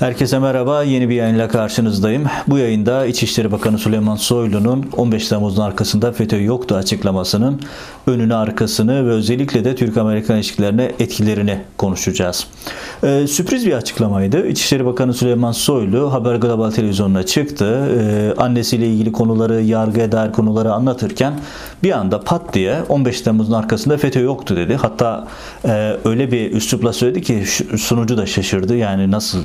Herkese merhaba. Yeni bir yayınla karşınızdayım. Bu yayında İçişleri Bakanı Süleyman Soylu'nun 15 Temmuz'un arkasında FETÖ yoktu açıklamasının önünü arkasını ve özellikle de Türk-Amerikan ilişkilerine etkilerini konuşacağız. Ee, sürpriz bir açıklamaydı. İçişleri Bakanı Süleyman Soylu Haber Global Televizyonu'na çıktı. Ee, annesiyle ilgili konuları, yargıya dair konuları anlatırken bir anda pat diye 15 Temmuz'un arkasında FETÖ yoktu dedi. Hatta e, öyle bir üslupla söyledi ki sunucu da şaşırdı. Yani nasıl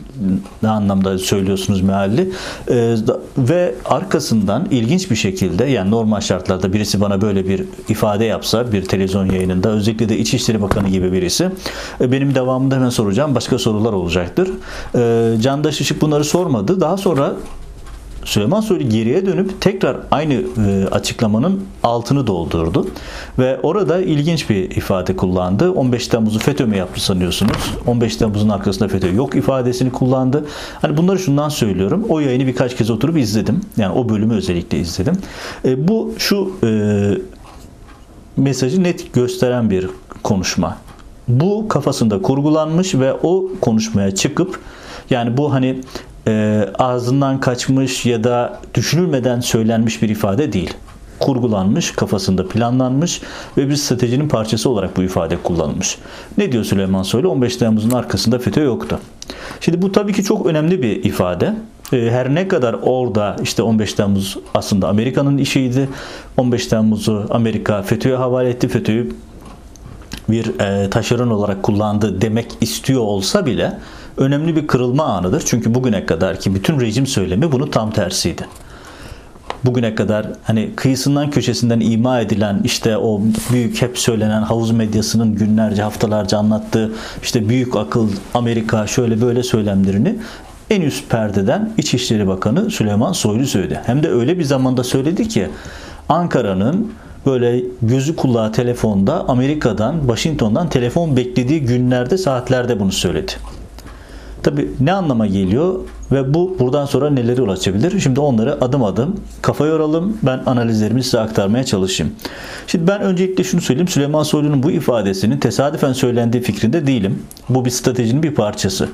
ne anlamda söylüyorsunuz mealli e, ve arkasından ilginç bir şekilde yani normal şartlarda birisi bana böyle bir ifade yapsa bir televizyon yayınında özellikle de İçişleri Bakanı gibi birisi e, benim devamında hemen soracağım başka sorular olacaktır. E, Candaş Işık bunları sormadı. Daha sonra Süleyman Soylu geriye dönüp tekrar aynı e, açıklamanın altını doldurdu. Ve orada ilginç bir ifade kullandı. 15 Temmuz'u FETÖ mü yaptı sanıyorsunuz? 15 Temmuz'un arkasında FETÖ yok ifadesini kullandı. Hani bunları şundan söylüyorum. O yayını birkaç kez oturup izledim. Yani o bölümü özellikle izledim. E, bu şu e, mesajı net gösteren bir konuşma. Bu kafasında kurgulanmış ve o konuşmaya çıkıp yani bu hani e, ağzından kaçmış ya da düşünülmeden söylenmiş bir ifade değil. Kurgulanmış, kafasında planlanmış ve bir stratejinin parçası olarak bu ifade kullanılmış. Ne diyor Süleyman Soylu? 15 Temmuz'un arkasında FETÖ yoktu. Şimdi bu tabii ki çok önemli bir ifade. E, her ne kadar orada işte 15 Temmuz aslında Amerika'nın işiydi. 15 Temmuz'u Amerika FETÖ'ye havale etti. FETÖ'yü bir e, taşeron olarak kullandı demek istiyor olsa bile önemli bir kırılma anıdır. Çünkü bugüne kadar ki bütün rejim söylemi bunu tam tersiydi. Bugüne kadar hani kıyısından köşesinden ima edilen işte o büyük hep söylenen havuz medyasının günlerce haftalarca anlattığı işte büyük akıl Amerika şöyle böyle söylemlerini en üst perdeden İçişleri Bakanı Süleyman Soylu söyledi. Hem de öyle bir zamanda söyledi ki Ankara'nın böyle gözü kulağı telefonda Amerika'dan, Washington'dan telefon beklediği günlerde, saatlerde bunu söyledi. Tabi ne anlama geliyor ve bu buradan sonra neleri ulaşabilir? Şimdi onları adım adım kafa yoralım. Ben analizlerimi size aktarmaya çalışayım. Şimdi ben öncelikle şunu söyleyeyim. Süleyman Soylu'nun bu ifadesinin tesadüfen söylendiği fikrinde değilim. Bu bir stratejinin bir parçası.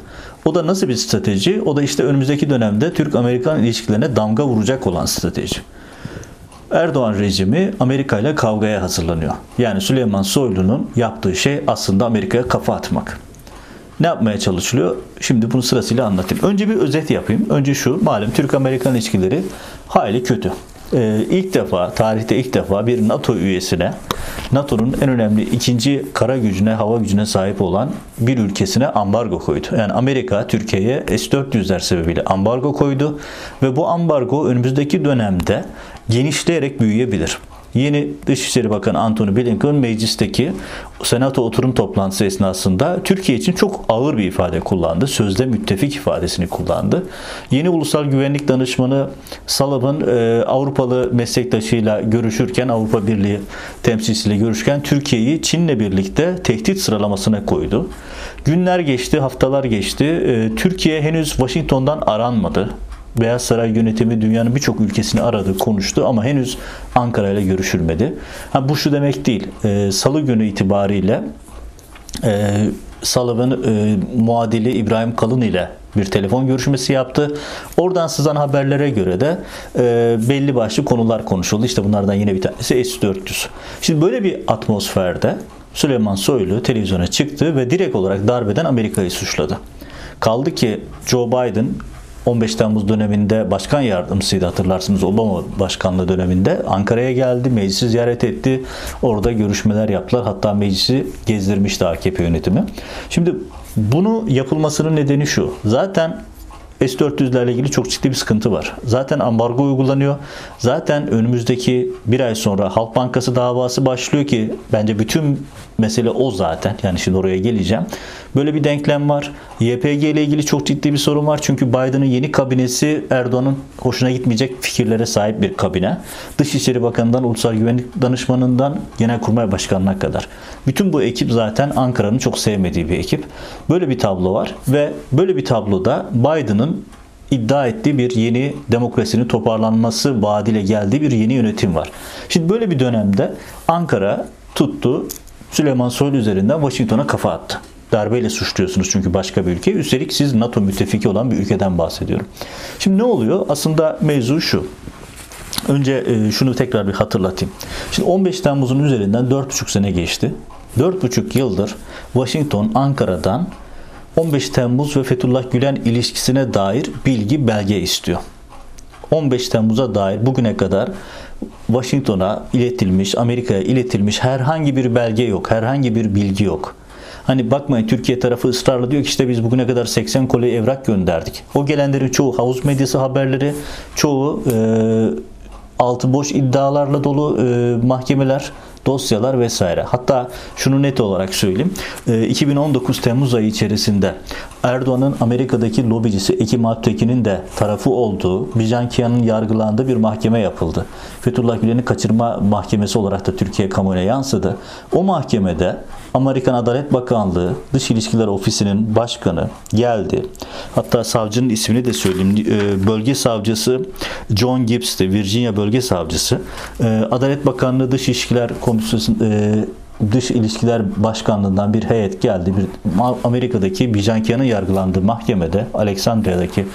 O da nasıl bir strateji? O da işte önümüzdeki dönemde Türk-Amerikan ilişkilerine damga vuracak olan strateji. Erdoğan rejimi Amerika ile kavgaya hazırlanıyor. Yani Süleyman Soylu'nun yaptığı şey aslında Amerika'ya kafa atmak. Ne yapmaya çalışılıyor? Şimdi bunu sırasıyla anlatayım. Önce bir özet yapayım. Önce şu, malum Türk-Amerikan ilişkileri hayli kötü. Ee, ilk defa, tarihte ilk defa bir NATO üyesine, NATO'nun en önemli ikinci kara gücüne, hava gücüne sahip olan bir ülkesine ambargo koydu. Yani Amerika Türkiye'ye S-400'ler sebebiyle ambargo koydu ve bu ambargo önümüzdeki dönemde genişleyerek büyüyebilir. Yeni Dışişleri Bakanı Antony Blinken meclisteki Senato oturum toplantısı esnasında Türkiye için çok ağır bir ifade kullandı. Sözde müttefik ifadesini kullandı. Yeni Ulusal Güvenlik Danışmanı Sullivan e, Avrupalı meslektaşıyla görüşürken Avrupa Birliği temsilcisiyle görüşürken Türkiye'yi Çin'le birlikte tehdit sıralamasına koydu. Günler geçti, haftalar geçti. E, Türkiye henüz Washington'dan aranmadı. Beyaz Saray yönetimi dünyanın birçok ülkesini aradı, konuştu ama henüz Ankara ile görüşülmedi. Ha, bu şu demek değil. E, Salı günü itibariyle e, Sullivan e, muadili İbrahim Kalın ile bir telefon görüşmesi yaptı. Oradan sızan haberlere göre de e, belli başlı konular konuşuldu. İşte bunlardan yine bir tanesi S-400. Şimdi böyle bir atmosferde Süleyman Soylu televizyona çıktı ve direkt olarak darbeden Amerika'yı suçladı. Kaldı ki Joe Biden 15 Temmuz döneminde başkan yardımcısıydı hatırlarsınız Obama başkanlığı döneminde Ankara'ya geldi, meclisi ziyaret etti. Orada görüşmeler yaptılar. Hatta meclisi gezdirmişti AKP yönetimi. Şimdi bunu yapılmasının nedeni şu. Zaten S-400'lerle ilgili çok ciddi bir sıkıntı var. Zaten ambargo uygulanıyor. Zaten önümüzdeki bir ay sonra Halk Bankası davası başlıyor ki bence bütün mesele o zaten. Yani şimdi oraya geleceğim. Böyle bir denklem var. YPG ile ilgili çok ciddi bir sorun var. Çünkü Biden'ın yeni kabinesi Erdoğan'ın hoşuna gitmeyecek fikirlere sahip bir kabine. Dışişleri Bakanı'ndan, Ulusal Güvenlik Danışmanı'ndan Genelkurmay Başkanı'na kadar. Bütün bu ekip zaten Ankara'nın çok sevmediği bir ekip. Böyle bir tablo var ve böyle bir tabloda Biden'ın iddia ettiği bir yeni demokrasinin toparlanması vaadiyle geldiği bir yeni yönetim var. Şimdi böyle bir dönemde Ankara tuttu Süleyman Soylu üzerinden Washington'a kafa attı. Darbeyle suçluyorsunuz çünkü başka bir ülke. Üstelik siz NATO müttefiki olan bir ülkeden bahsediyorum. Şimdi ne oluyor? Aslında mevzu şu. Önce e, şunu tekrar bir hatırlatayım. Şimdi 15 Temmuz'un üzerinden 4,5 sene geçti. 4,5 yıldır Washington Ankara'dan 15 Temmuz ve Fethullah Gülen ilişkisine dair bilgi belge istiyor. 15 Temmuz'a dair bugüne kadar Washington'a iletilmiş, Amerika'ya iletilmiş herhangi bir belge yok, herhangi bir bilgi yok. Hani bakmayın Türkiye tarafı ısrarla diyor ki işte biz bugüne kadar 80 koli evrak gönderdik. O gelenlerin çoğu havuz medyası haberleri, çoğu e, altı boş iddialarla dolu e, mahkemeler, dosyalar vesaire. Hatta şunu net olarak söyleyeyim. 2019 e, Temmuz ayı içerisinde Erdoğan'ın Amerika'daki lobicisi Ekim Alptekin'in de tarafı olduğu Bijan Kian'ın yargılandığı bir mahkeme yapıldı. Fethullah Gülen'i kaçırma mahkemesi olarak da Türkiye kamuoyuna yansıdı. O mahkemede Amerikan Adalet Bakanlığı Dış İlişkiler Ofisi'nin başkanı geldi. Hatta savcının ismini de söyleyeyim. E, bölge savcısı John Gibbs'ti. Virginia bölge savcısı. E, Adalet Bakanlığı Dış İlişkiler Komisyonu Dış İlişkiler Başkanlığından bir heyet geldi. Bir Amerika'daki Bijankiyan'ın yargılandığı mahkemede Aleksandria'daki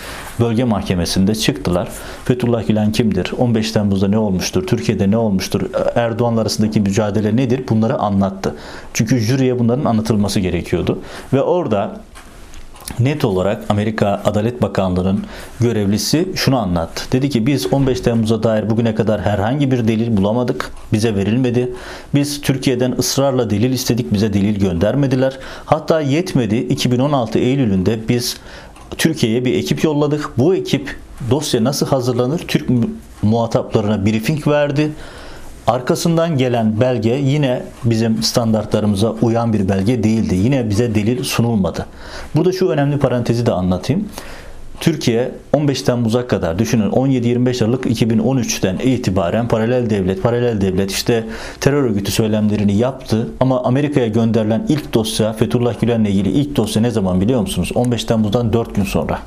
bölge mahkemesinde çıktılar. Fethullah Gülen kimdir? 15 Temmuz'da ne olmuştur? Türkiye'de ne olmuştur? Erdoğan arasındaki mücadele nedir? Bunları anlattı. Çünkü jüriye bunların anlatılması gerekiyordu. Ve orada net olarak Amerika Adalet Bakanlığı'nın görevlisi şunu anlattı. Dedi ki biz 15 Temmuz'a dair bugüne kadar herhangi bir delil bulamadık. Bize verilmedi. Biz Türkiye'den ısrarla delil istedik. Bize delil göndermediler. Hatta yetmedi. 2016 Eylül'ünde biz Türkiye'ye bir ekip yolladık. Bu ekip dosya nasıl hazırlanır? Türk muhataplarına briefing verdi. Arkasından gelen belge yine bizim standartlarımıza uyan bir belge değildi. Yine bize delil sunulmadı. Burada şu önemli parantezi de anlatayım. Türkiye 15 Temmuz'a kadar düşünün 17-25 Aralık 2013'ten itibaren paralel devlet, paralel devlet işte terör örgütü söylemlerini yaptı. Ama Amerika'ya gönderilen ilk dosya Fethullah Gülen'le ilgili ilk dosya ne zaman biliyor musunuz? 15 Temmuz'dan 4 gün sonra.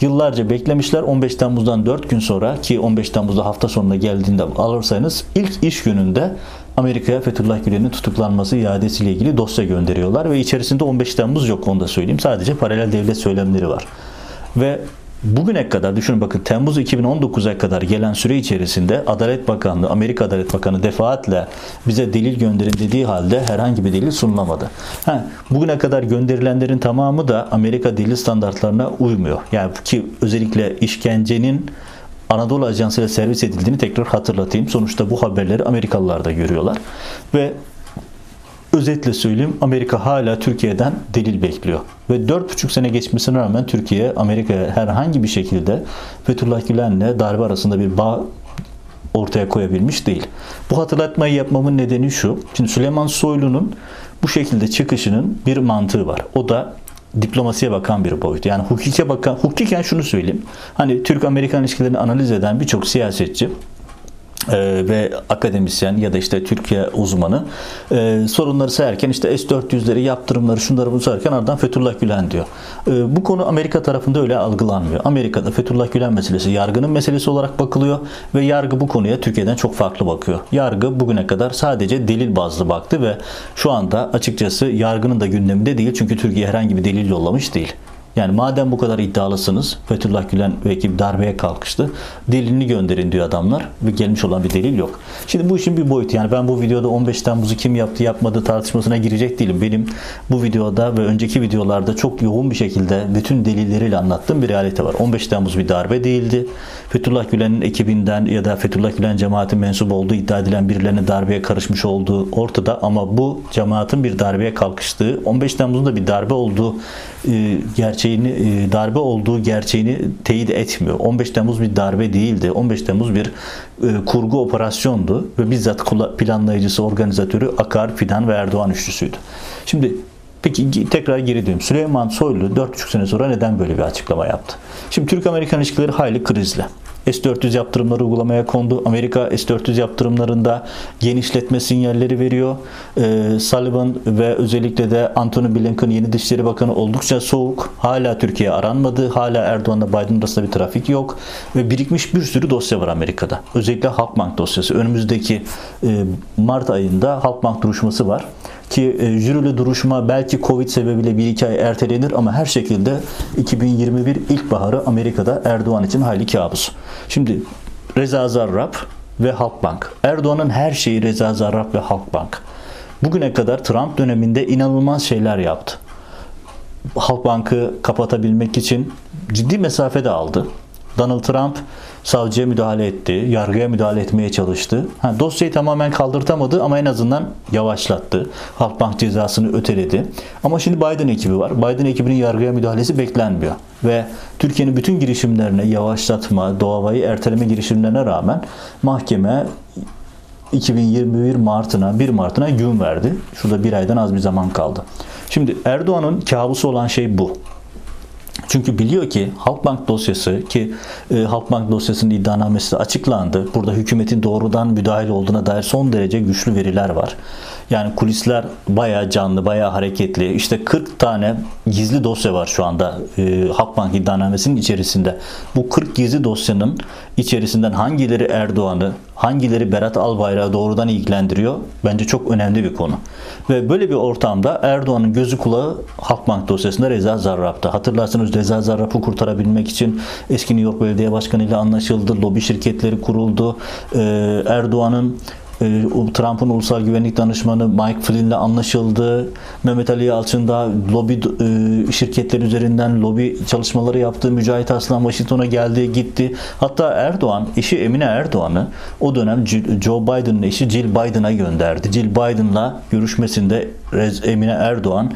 Yıllarca beklemişler 15 Temmuz'dan 4 gün sonra ki 15 Temmuz'da hafta sonuna geldiğinde alırsanız ilk iş gününde Amerika'ya Fethullah Gülen'in tutuklanması iadesiyle ilgili dosya gönderiyorlar ve içerisinde 15 Temmuz yok onu da söyleyeyim. Sadece paralel devlet söylemleri var. Ve bugüne kadar düşünün bakın Temmuz 2019'a kadar gelen süre içerisinde Adalet Bakanlığı, Amerika Adalet Bakanı defaatle bize delil gönderin dediği halde herhangi bir delil sunulamadı. Ha, bugüne kadar gönderilenlerin tamamı da Amerika delil standartlarına uymuyor. Yani ki özellikle işkencenin Anadolu Ajansı ile servis edildiğini tekrar hatırlatayım. Sonuçta bu haberleri Amerikalılar da görüyorlar. Ve Özetle söyleyeyim Amerika hala Türkiye'den delil bekliyor. Ve 4,5 sene geçmesine rağmen Türkiye Amerika'ya herhangi bir şekilde Fethullah Gülen'le darbe arasında bir bağ ortaya koyabilmiş değil. Bu hatırlatmayı yapmamın nedeni şu. Şimdi Süleyman Soylu'nun bu şekilde çıkışının bir mantığı var. O da diplomasiye bakan bir boyut. Yani hukuke bakan, hukuken şunu söyleyeyim. Hani Türk-Amerikan ilişkilerini analiz eden birçok siyasetçi ve akademisyen ya da işte Türkiye uzmanı e, sorunları sayarken işte S-400'leri, yaptırımları, şunları bunu sayarken ardından Fethullah Gülen diyor. E, bu konu Amerika tarafında öyle algılanmıyor. Amerika'da Fethullah Gülen meselesi yargının meselesi olarak bakılıyor ve yargı bu konuya Türkiye'den çok farklı bakıyor. Yargı bugüne kadar sadece delil bazlı baktı ve şu anda açıkçası yargının da gündeminde değil çünkü Türkiye herhangi bir delil yollamış değil. Yani madem bu kadar iddialısınız, Fethullah Gülen ve ekip darbeye kalkıştı. Delilini gönderin diyor adamlar ve gelmiş olan bir delil yok. Şimdi bu işin bir boyutu yani ben bu videoda 15 Temmuz'u kim yaptı yapmadı tartışmasına girecek değilim. Benim bu videoda ve önceki videolarda çok yoğun bir şekilde bütün delilleriyle anlattığım bir realite var. 15 Temmuz bir darbe değildi. Fethullah Gülen'in ekibinden ya da Fethullah Gülen cemaatin mensup olduğu iddia edilen birilerine darbeye karışmış olduğu ortada ama bu cemaatin bir darbeye kalkıştığı 15 Temmuz'un da bir darbe olduğu e, gerçeğini e, darbe olduğu gerçeğini teyit etmiyor. 15 Temmuz bir darbe değildi. 15 Temmuz bir e, kurgu operasyondu ve bizzat planlayıcısı, organizatörü Akar, Fidan ve Erdoğan üçlüsüydü. Şimdi Peki tekrar geri dönüyorum. Süleyman Soylu 4,5 sene sonra neden böyle bir açıklama yaptı? Şimdi Türk-Amerikan ilişkileri hayli krizli. S-400 yaptırımları uygulamaya kondu. Amerika S-400 yaptırımlarında genişletme sinyalleri veriyor. Ee, Sullivan ve özellikle de Antony Blinken yeni Dışişleri Bakanı oldukça soğuk. Hala Türkiye aranmadı. Hala Erdoğan'la Biden arasında bir trafik yok. Ve birikmiş bir sürü dosya var Amerika'da. Özellikle Halkbank dosyası. Önümüzdeki e, Mart ayında Halkbank duruşması var. Ki e, jürili duruşma belki Covid sebebiyle bir iki ay ertelenir ama her şekilde 2021 ilkbaharı Amerika'da Erdoğan için hayli kabus. Şimdi Reza Zarrab ve Halkbank. Erdoğan'ın her şeyi Reza Zarrab ve Halkbank. Bugüne kadar Trump döneminde inanılmaz şeyler yaptı. Halkbank'ı kapatabilmek için ciddi mesafe de aldı. Donald Trump savcıya müdahale etti, yargıya müdahale etmeye çalıştı. Ha, dosyayı tamamen kaldırtamadı ama en azından yavaşlattı. Halkbank cezasını öteledi. Ama şimdi Biden ekibi var. Biden ekibinin yargıya müdahalesi beklenmiyor. Ve Türkiye'nin bütün girişimlerine yavaşlatma, davayı erteleme girişimlerine rağmen mahkeme 2021 Mart'ına 1 Mart'ına gün verdi. Şurada bir aydan az bir zaman kaldı. Şimdi Erdoğan'ın kabusu olan şey bu. Çünkü biliyor ki Halkbank dosyası ki e, Halkbank dosyasının iddianamesi açıklandı. Burada hükümetin doğrudan müdahil olduğuna dair son derece güçlü veriler var. Yani kulisler baya canlı, baya hareketli. İşte 40 tane gizli dosya var şu anda e, Halkbank iddianamesinin içerisinde. Bu 40 gizli dosyanın içerisinden hangileri Erdoğan'ı, hangileri Berat Albayrak'ı doğrudan ilgilendiriyor? Bence çok önemli bir konu. Ve böyle bir ortamda Erdoğan'ın gözü kulağı Halkbank dosyasında Reza Zarrab'da. Hatırlarsınız Reza Zarrab'ı kurtarabilmek için eski New York Belediye Başkanı ile anlaşıldı. Lobi şirketleri kuruldu. Ee, Erdoğan'ın Trump'ın ulusal güvenlik danışmanı Mike Flynn'le anlaşıldı. Mehmet Ali Yalçın da lobi e, şirketleri üzerinden lobi çalışmaları yaptı. Mücahit Aslan Washington'a geldi, gitti. Hatta Erdoğan, eşi Emine Erdoğan'ı o dönem Joe Biden'ın eşi Jill Biden'a gönderdi. Jill Biden'la görüşmesinde Emine Erdoğan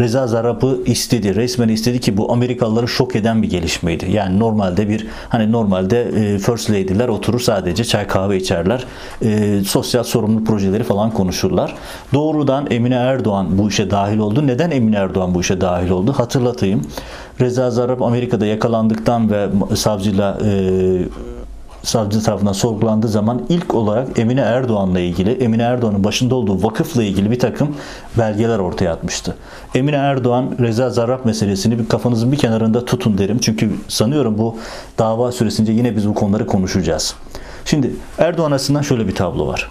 Reza Zarrab'ı istedi. Resmen istedi ki bu Amerikalıları şok eden bir gelişmeydi. Yani normalde bir hani normalde e, First Lady'ler oturur sadece çay kahve içerler. E, sosyal sorumlu projeleri falan konuşurlar. Doğrudan Emine Erdoğan bu işe dahil oldu. Neden Emine Erdoğan bu işe dahil oldu? Hatırlatayım. Reza Zarrab Amerika'da yakalandıktan ve savcıyla e, savcı tarafından sorgulandığı zaman ilk olarak Emine Erdoğan'la ilgili, Emine Erdoğan'ın başında olduğu vakıfla ilgili bir takım belgeler ortaya atmıştı. Emine Erdoğan, Reza Zarrab meselesini bir kafanızın bir kenarında tutun derim. Çünkü sanıyorum bu dava süresince yine biz bu konuları konuşacağız. Şimdi Erdoğan açısından şöyle bir tablo var.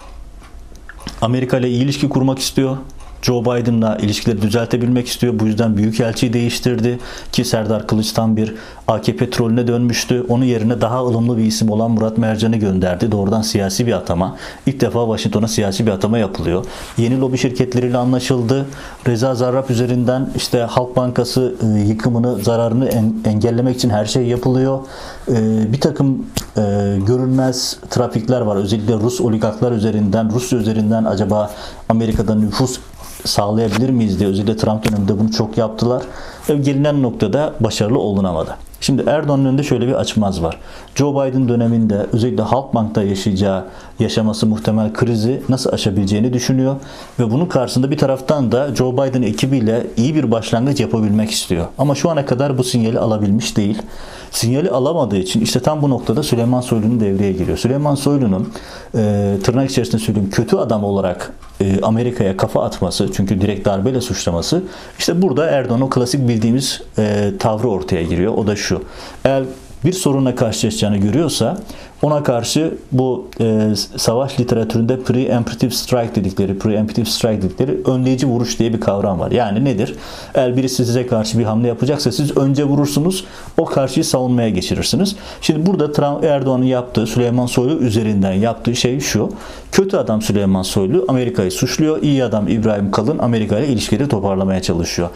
Amerika ile iyi ilişki kurmak istiyor. Joe Biden'la ilişkileri düzeltebilmek istiyor. Bu yüzden büyükelçiyi değiştirdi ki Serdar Kılıç tam bir AKP trolüne dönmüştü. Onun yerine daha ılımlı bir isim olan Murat Mercan'ı gönderdi. Doğrudan siyasi bir atama. İlk defa Washington'a siyasi bir atama yapılıyor. Yeni lobi şirketleriyle anlaşıldı. Reza Zarrab üzerinden işte Halk Bankası e, yıkımını, zararını engellemek için her şey yapılıyor. E, bir takım e, görünmez trafikler var. Özellikle Rus oligarklar üzerinden, Rusya üzerinden acaba Amerika'da nüfus sağlayabilir miyiz diye özellikle Trump döneminde bunu çok yaptılar. Gelinen noktada başarılı olunamadı. Şimdi Erdoğan'ın önünde şöyle bir açmaz var. Joe Biden döneminde özellikle Halkbank'ta yaşayacağı, yaşaması muhtemel krizi nasıl aşabileceğini düşünüyor. Ve bunun karşısında bir taraftan da Joe Biden ekibiyle iyi bir başlangıç yapabilmek istiyor. Ama şu ana kadar bu sinyali alabilmiş değil. Sinyali alamadığı için işte tam bu noktada Süleyman Soylu'nun devreye giriyor. Süleyman Soylu'nun e, tırnak içerisinde söyleyeyim kötü adam olarak e, Amerika'ya kafa atması çünkü direkt darbeyle suçlaması işte burada Erdoğan o klasik bildiğimiz e, tavrı ortaya giriyor. O da şu. Eğer bir sorunla karşılaşacağını görüyorsa ona karşı bu e, savaş literatüründe preemptive strike dedikleri, preemptive strike dedikleri önleyici vuruş diye bir kavram var. Yani nedir? Eğer birisi size karşı bir hamle yapacaksa siz önce vurursunuz, o karşıyı savunmaya geçirirsiniz. Şimdi burada Trump Erdoğan'ın yaptığı, Süleyman Soylu üzerinden yaptığı şey şu. Kötü adam Süleyman Soylu Amerika'yı suçluyor. İyi adam İbrahim Kalın Amerika ile ilişkileri toparlamaya çalışıyor.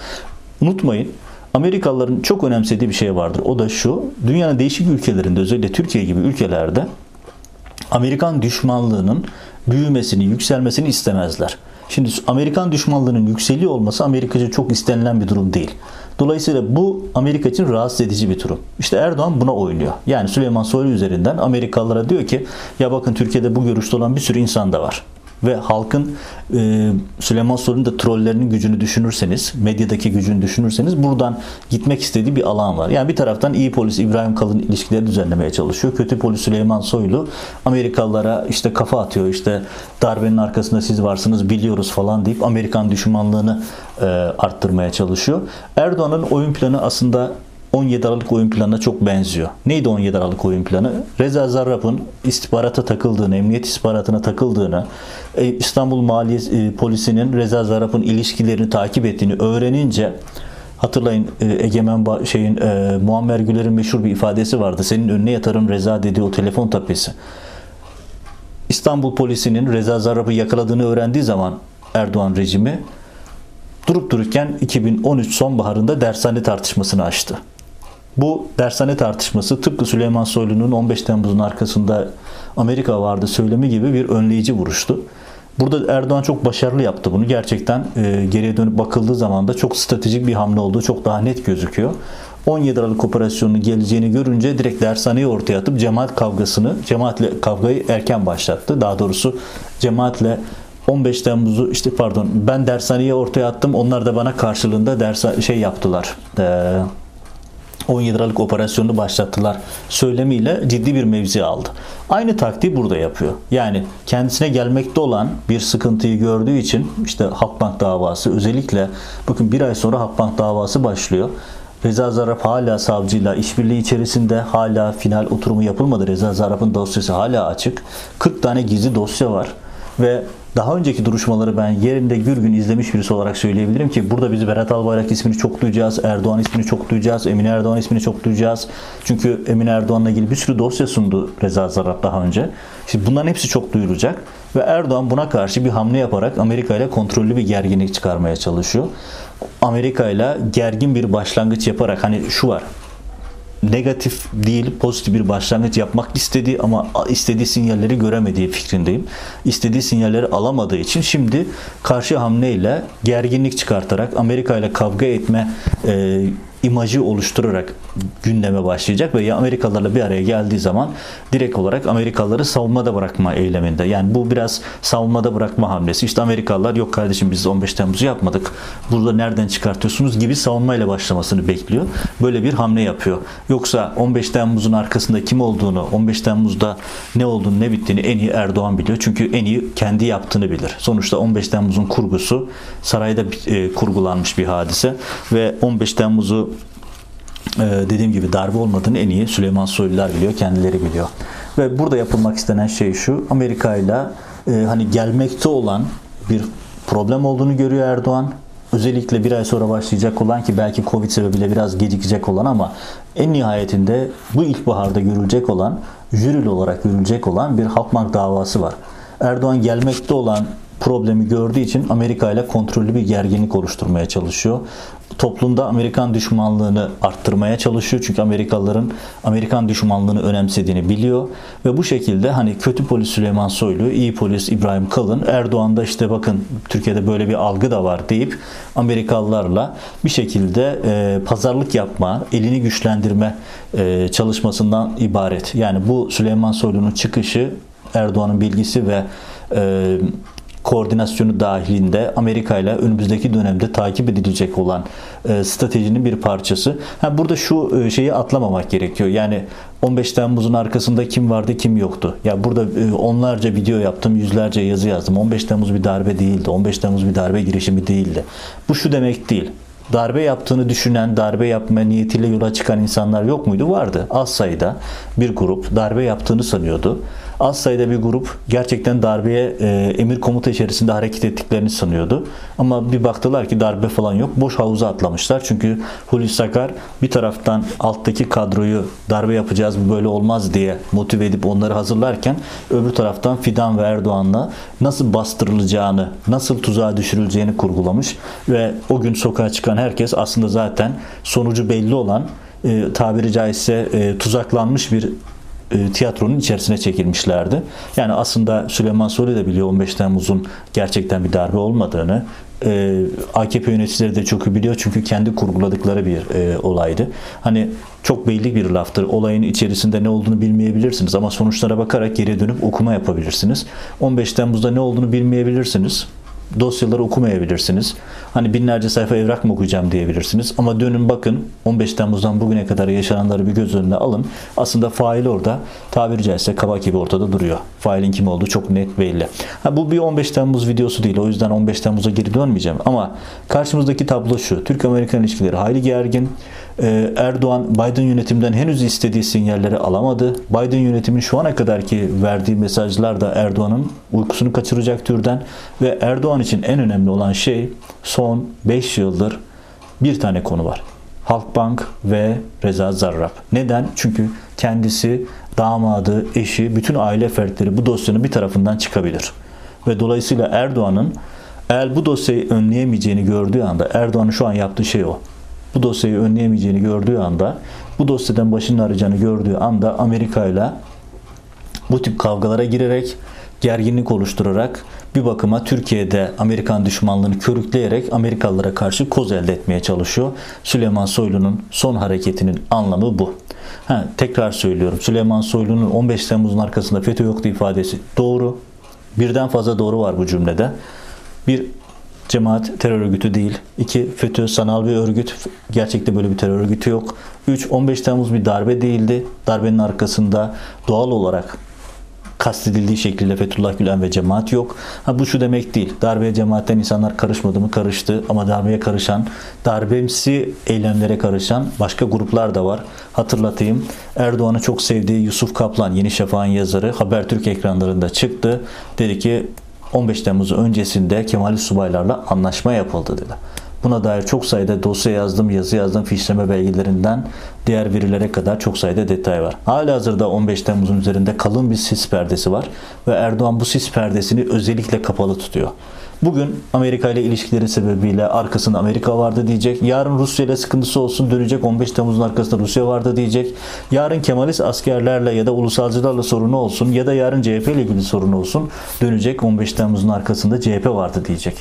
Unutmayın Amerikalıların çok önemsediği bir şey vardır. O da şu. Dünyanın değişik ülkelerinde özellikle Türkiye gibi ülkelerde Amerikan düşmanlığının büyümesini, yükselmesini istemezler. Şimdi Amerikan düşmanlığının yükseliyor olması Amerika için çok istenilen bir durum değil. Dolayısıyla bu Amerika için rahatsız edici bir durum. İşte Erdoğan buna oynuyor. Yani Süleyman Soylu üzerinden Amerikalılara diyor ki ya bakın Türkiye'de bu görüşte olan bir sürü insan da var ve halkın e, Süleyman Soylu'nun da trollerinin gücünü düşünürseniz, medyadaki gücünü düşünürseniz buradan gitmek istediği bir alan var. Yani bir taraftan iyi polis İbrahim Kalın ilişkileri düzenlemeye çalışıyor. Kötü polis Süleyman Soylu Amerikalılara işte kafa atıyor. işte darbenin arkasında siz varsınız biliyoruz falan deyip Amerikan düşmanlığını e, arttırmaya çalışıyor. Erdoğan'ın oyun planı aslında 17 Aralık oyun planına çok benziyor. Neydi 17 Aralık oyun planı? Reza Zarrab'ın istihbarata takıldığını, emniyet istihbaratına takıldığını, e, İstanbul Maliye e, Polisi'nin Reza Zarrab'ın ilişkilerini takip ettiğini öğrenince hatırlayın e, Egemen şeyin Muammer Güler'in meşhur bir ifadesi vardı. Senin önüne yatarım Reza dediği o telefon tapesi. İstanbul polisinin Reza Zarrab'ı yakaladığını öğrendiği zaman Erdoğan rejimi durup dururken 2013 sonbaharında dershane tartışmasını açtı. Bu dershane tartışması tıpkı Süleyman Soylu'nun 15 Temmuz'un arkasında Amerika vardı söylemi gibi bir önleyici vuruştu. Burada Erdoğan çok başarılı yaptı bunu. Gerçekten e, geriye dönüp bakıldığı zaman da çok stratejik bir hamle olduğu çok daha net gözüküyor. 17 Aralık operasyonunun geleceğini görünce direkt dershaneyi ortaya atıp cemaat kavgasını, cemaatle kavgayı erken başlattı. Daha doğrusu cemaatle 15 Temmuz'u işte pardon ben dershaneye ortaya attım. Onlar da bana karşılığında ders şey yaptılar. Eee 17 Aralık operasyonunu başlattılar söylemiyle ciddi bir mevzi aldı. Aynı taktiği burada yapıyor. Yani kendisine gelmekte olan bir sıkıntıyı gördüğü için işte Halkbank davası özellikle bakın bir ay sonra Halkbank davası başlıyor. Reza Zarrab hala savcıyla işbirliği içerisinde hala final oturumu yapılmadı. Reza Zarrab'ın dosyası hala açık. 40 tane gizli dosya var ve daha önceki duruşmaları ben yerinde gür gün izlemiş birisi olarak söyleyebilirim ki burada biz Berat Albayrak ismini çok duyacağız, Erdoğan ismini çok duyacağız, Emine Erdoğan ismini çok duyacağız. Çünkü Emine Erdoğan'la ilgili bir sürü dosya sundu Reza Zarrab daha önce. Şimdi bunların hepsi çok duyulacak ve Erdoğan buna karşı bir hamle yaparak Amerika ile kontrollü bir gerginlik çıkarmaya çalışıyor. Amerika ile gergin bir başlangıç yaparak hani şu var negatif değil pozitif bir başlangıç yapmak istedi ama istediği sinyalleri göremediği fikrindeyim. İstediği sinyalleri alamadığı için şimdi karşı hamleyle gerginlik çıkartarak Amerika ile kavga etme e, imajı oluşturarak gündeme başlayacak ve Amerikalılarla bir araya geldiği zaman direkt olarak Amerikalıları savunmada bırakma eyleminde. Yani bu biraz savunmada bırakma hamlesi. İşte Amerikalılar yok kardeşim biz 15 Temmuz'u yapmadık. Burada nereden çıkartıyorsunuz gibi savunmayla başlamasını bekliyor. Böyle bir hamle yapıyor. Yoksa 15 Temmuz'un arkasında kim olduğunu, 15 Temmuz'da ne olduğunu, ne bittiğini en iyi Erdoğan biliyor. Çünkü en iyi kendi yaptığını bilir. Sonuçta 15 Temmuz'un kurgusu sarayda e, kurgulanmış bir hadise ve 15 Temmuz'u dediğim gibi darbe olmadığını en iyi Süleyman Soylular biliyor, kendileri biliyor. Ve burada yapılmak istenen şey şu, Amerika ile e, hani gelmekte olan bir problem olduğunu görüyor Erdoğan. Özellikle bir ay sonra başlayacak olan ki belki Covid sebebiyle biraz gecikecek olan ama en nihayetinde bu ilkbaharda görülecek olan, jüril olarak görülecek olan bir Halkbank davası var. Erdoğan gelmekte olan problemi gördüğü için Amerika ile kontrollü bir gerginlik oluşturmaya çalışıyor. Toplumda Amerikan düşmanlığını arttırmaya çalışıyor. Çünkü Amerikalıların Amerikan düşmanlığını önemsediğini biliyor. Ve bu şekilde hani kötü polis Süleyman Soylu, iyi polis İbrahim Kalın, Erdoğan'da işte bakın Türkiye'de böyle bir algı da var deyip Amerikalılarla bir şekilde e, pazarlık yapma, elini güçlendirme e, çalışmasından ibaret. Yani bu Süleyman Soylu'nun çıkışı Erdoğan'ın bilgisi ve e, koordinasyonu dahilinde Amerika ile önümüzdeki dönemde takip edilecek olan e, stratejinin bir parçası. Ha, burada şu e, şeyi atlamamak gerekiyor. Yani 15 Temmuz'un arkasında kim vardı kim yoktu. Ya burada e, onlarca video yaptım, yüzlerce yazı yazdım. 15 Temmuz bir darbe değildi. 15 Temmuz bir darbe girişimi değildi. Bu şu demek değil darbe yaptığını düşünen, darbe yapma niyetiyle yola çıkan insanlar yok muydu? Vardı. Az sayıda bir grup darbe yaptığını sanıyordu az sayıda bir grup gerçekten darbeye e, emir komuta içerisinde hareket ettiklerini sanıyordu. Ama bir baktılar ki darbe falan yok. Boş havuza atlamışlar. Çünkü Hulusi Akar bir taraftan alttaki kadroyu darbe yapacağız böyle olmaz diye motive edip onları hazırlarken öbür taraftan Fidan ve Erdoğan'la nasıl bastırılacağını, nasıl tuzağa düşürüleceğini kurgulamış ve o gün sokağa çıkan herkes aslında zaten sonucu belli olan e, tabiri caizse e, tuzaklanmış bir e, tiyatronun içerisine çekilmişlerdi. Yani aslında Süleyman Soylu da biliyor 15 Temmuz'un gerçekten bir darbe olmadığını. E, AKP yöneticileri de çok biliyor çünkü kendi kurguladıkları bir e, olaydı. Hani çok belli bir laftır. Olayın içerisinde ne olduğunu bilmeyebilirsiniz ama sonuçlara bakarak geri dönüp okuma yapabilirsiniz. 15 Temmuz'da ne olduğunu bilmeyebilirsiniz. Dosyaları okumayabilirsiniz. Hani binlerce sayfa evrak mı okuyacağım diyebilirsiniz. Ama dönün bakın 15 Temmuz'dan bugüne kadar yaşananları bir göz önüne alın. Aslında fail orada tabiri caizse kabak gibi ortada duruyor. Failin kim olduğu çok net belli. Ha, bu bir 15 Temmuz videosu değil. O yüzden 15 Temmuz'a geri dönmeyeceğim. Ama karşımızdaki tablo şu. Türk-Amerikan ilişkileri hayli gergin. Ee, Erdoğan Biden yönetiminden henüz istediği sinyalleri alamadı. Biden yönetimin şu ana kadarki verdiği mesajlar da Erdoğan'ın uykusunu kaçıracak türden ve Erdoğan için en önemli olan şey son 5 yıldır bir tane konu var. Halkbank ve Reza Zarrab. Neden? Çünkü kendisi, damadı, eşi, bütün aile fertleri bu dosyanın bir tarafından çıkabilir. Ve dolayısıyla Erdoğan'ın eğer bu dosyayı önleyemeyeceğini gördüğü anda Erdoğan'ın şu an yaptığı şey o bu dosyayı önleyemeyeceğini gördüğü anda, bu dosyadan başını arayacağını gördüğü anda Amerika ile bu tip kavgalara girerek, gerginlik oluşturarak bir bakıma Türkiye'de Amerikan düşmanlığını körükleyerek Amerikalılara karşı koz elde etmeye çalışıyor. Süleyman Soylu'nun son hareketinin anlamı bu. Ha, tekrar söylüyorum. Süleyman Soylu'nun 15 Temmuz'un arkasında FETÖ yoktu ifadesi doğru. Birden fazla doğru var bu cümlede. Bir Cemaat terör örgütü değil. 2. FETÖ sanal bir örgüt. Gerçekte böyle bir terör örgütü yok. 3. 15 Temmuz bir darbe değildi. Darbenin arkasında doğal olarak kastedildiği şekilde Fethullah Gülen ve cemaat yok. Ha, bu şu demek değil. Darbeye cemaatten insanlar karışmadı mı? Karıştı. Ama darbeye karışan, darbemsi eylemlere karışan başka gruplar da var. Hatırlatayım. Erdoğan'ı çok sevdiği Yusuf Kaplan, Yeni Şafak'ın yazarı Habertürk ekranlarında çıktı. Dedi ki 15 Temmuz öncesinde Kemal Subaylarla anlaşma yapıldı dedi. Buna dair çok sayıda dosya yazdım, yazı yazdım, fişleme belgelerinden diğer verilere kadar çok sayıda detay var. Hala hazırda 15 Temmuz'un üzerinde kalın bir sis perdesi var ve Erdoğan bu sis perdesini özellikle kapalı tutuyor. Bugün Amerika ile ilişkileri sebebiyle arkasında Amerika vardı diyecek. Yarın Rusya ile sıkıntısı olsun dönecek 15 Temmuz'un arkasında Rusya vardı diyecek. Yarın Kemalist askerlerle ya da ulusalcılarla sorunu olsun ya da yarın CHP ile ilgili sorunu olsun dönecek 15 Temmuz'un arkasında CHP vardı diyecek.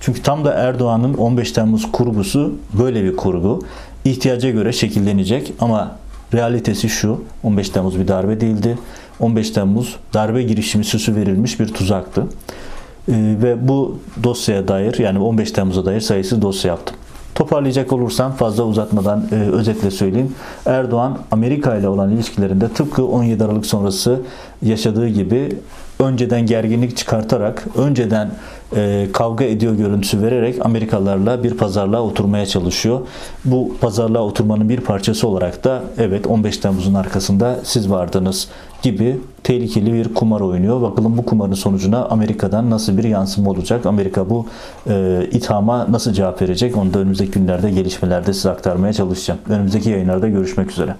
Çünkü tam da Erdoğan'ın 15 Temmuz kurgusu böyle bir kurgu. İhtiyaca göre şekillenecek ama realitesi şu 15 Temmuz bir darbe değildi. 15 Temmuz darbe girişimi süsü verilmiş bir tuzaktı. Ee, ve bu dosyaya dair yani 15 Temmuz'a dair sayısız dosya yaptım. Toparlayacak olursam fazla uzatmadan e, özetle söyleyeyim. Erdoğan Amerika ile olan ilişkilerinde tıpkı 17 Aralık sonrası yaşadığı gibi önceden gerginlik çıkartarak, önceden e, kavga ediyor görüntüsü vererek Amerikalılarla bir pazarlığa oturmaya çalışıyor. Bu pazarlığa oturmanın bir parçası olarak da evet 15 Temmuz'un arkasında siz vardınız gibi tehlikeli bir kumar oynuyor. Bakalım bu kumarın sonucuna Amerika'dan nasıl bir yansıma olacak? Amerika bu e, ithama nasıl cevap verecek? Onu da önümüzdeki günlerde gelişmelerde size aktarmaya çalışacağım. Önümüzdeki yayınlarda görüşmek üzere.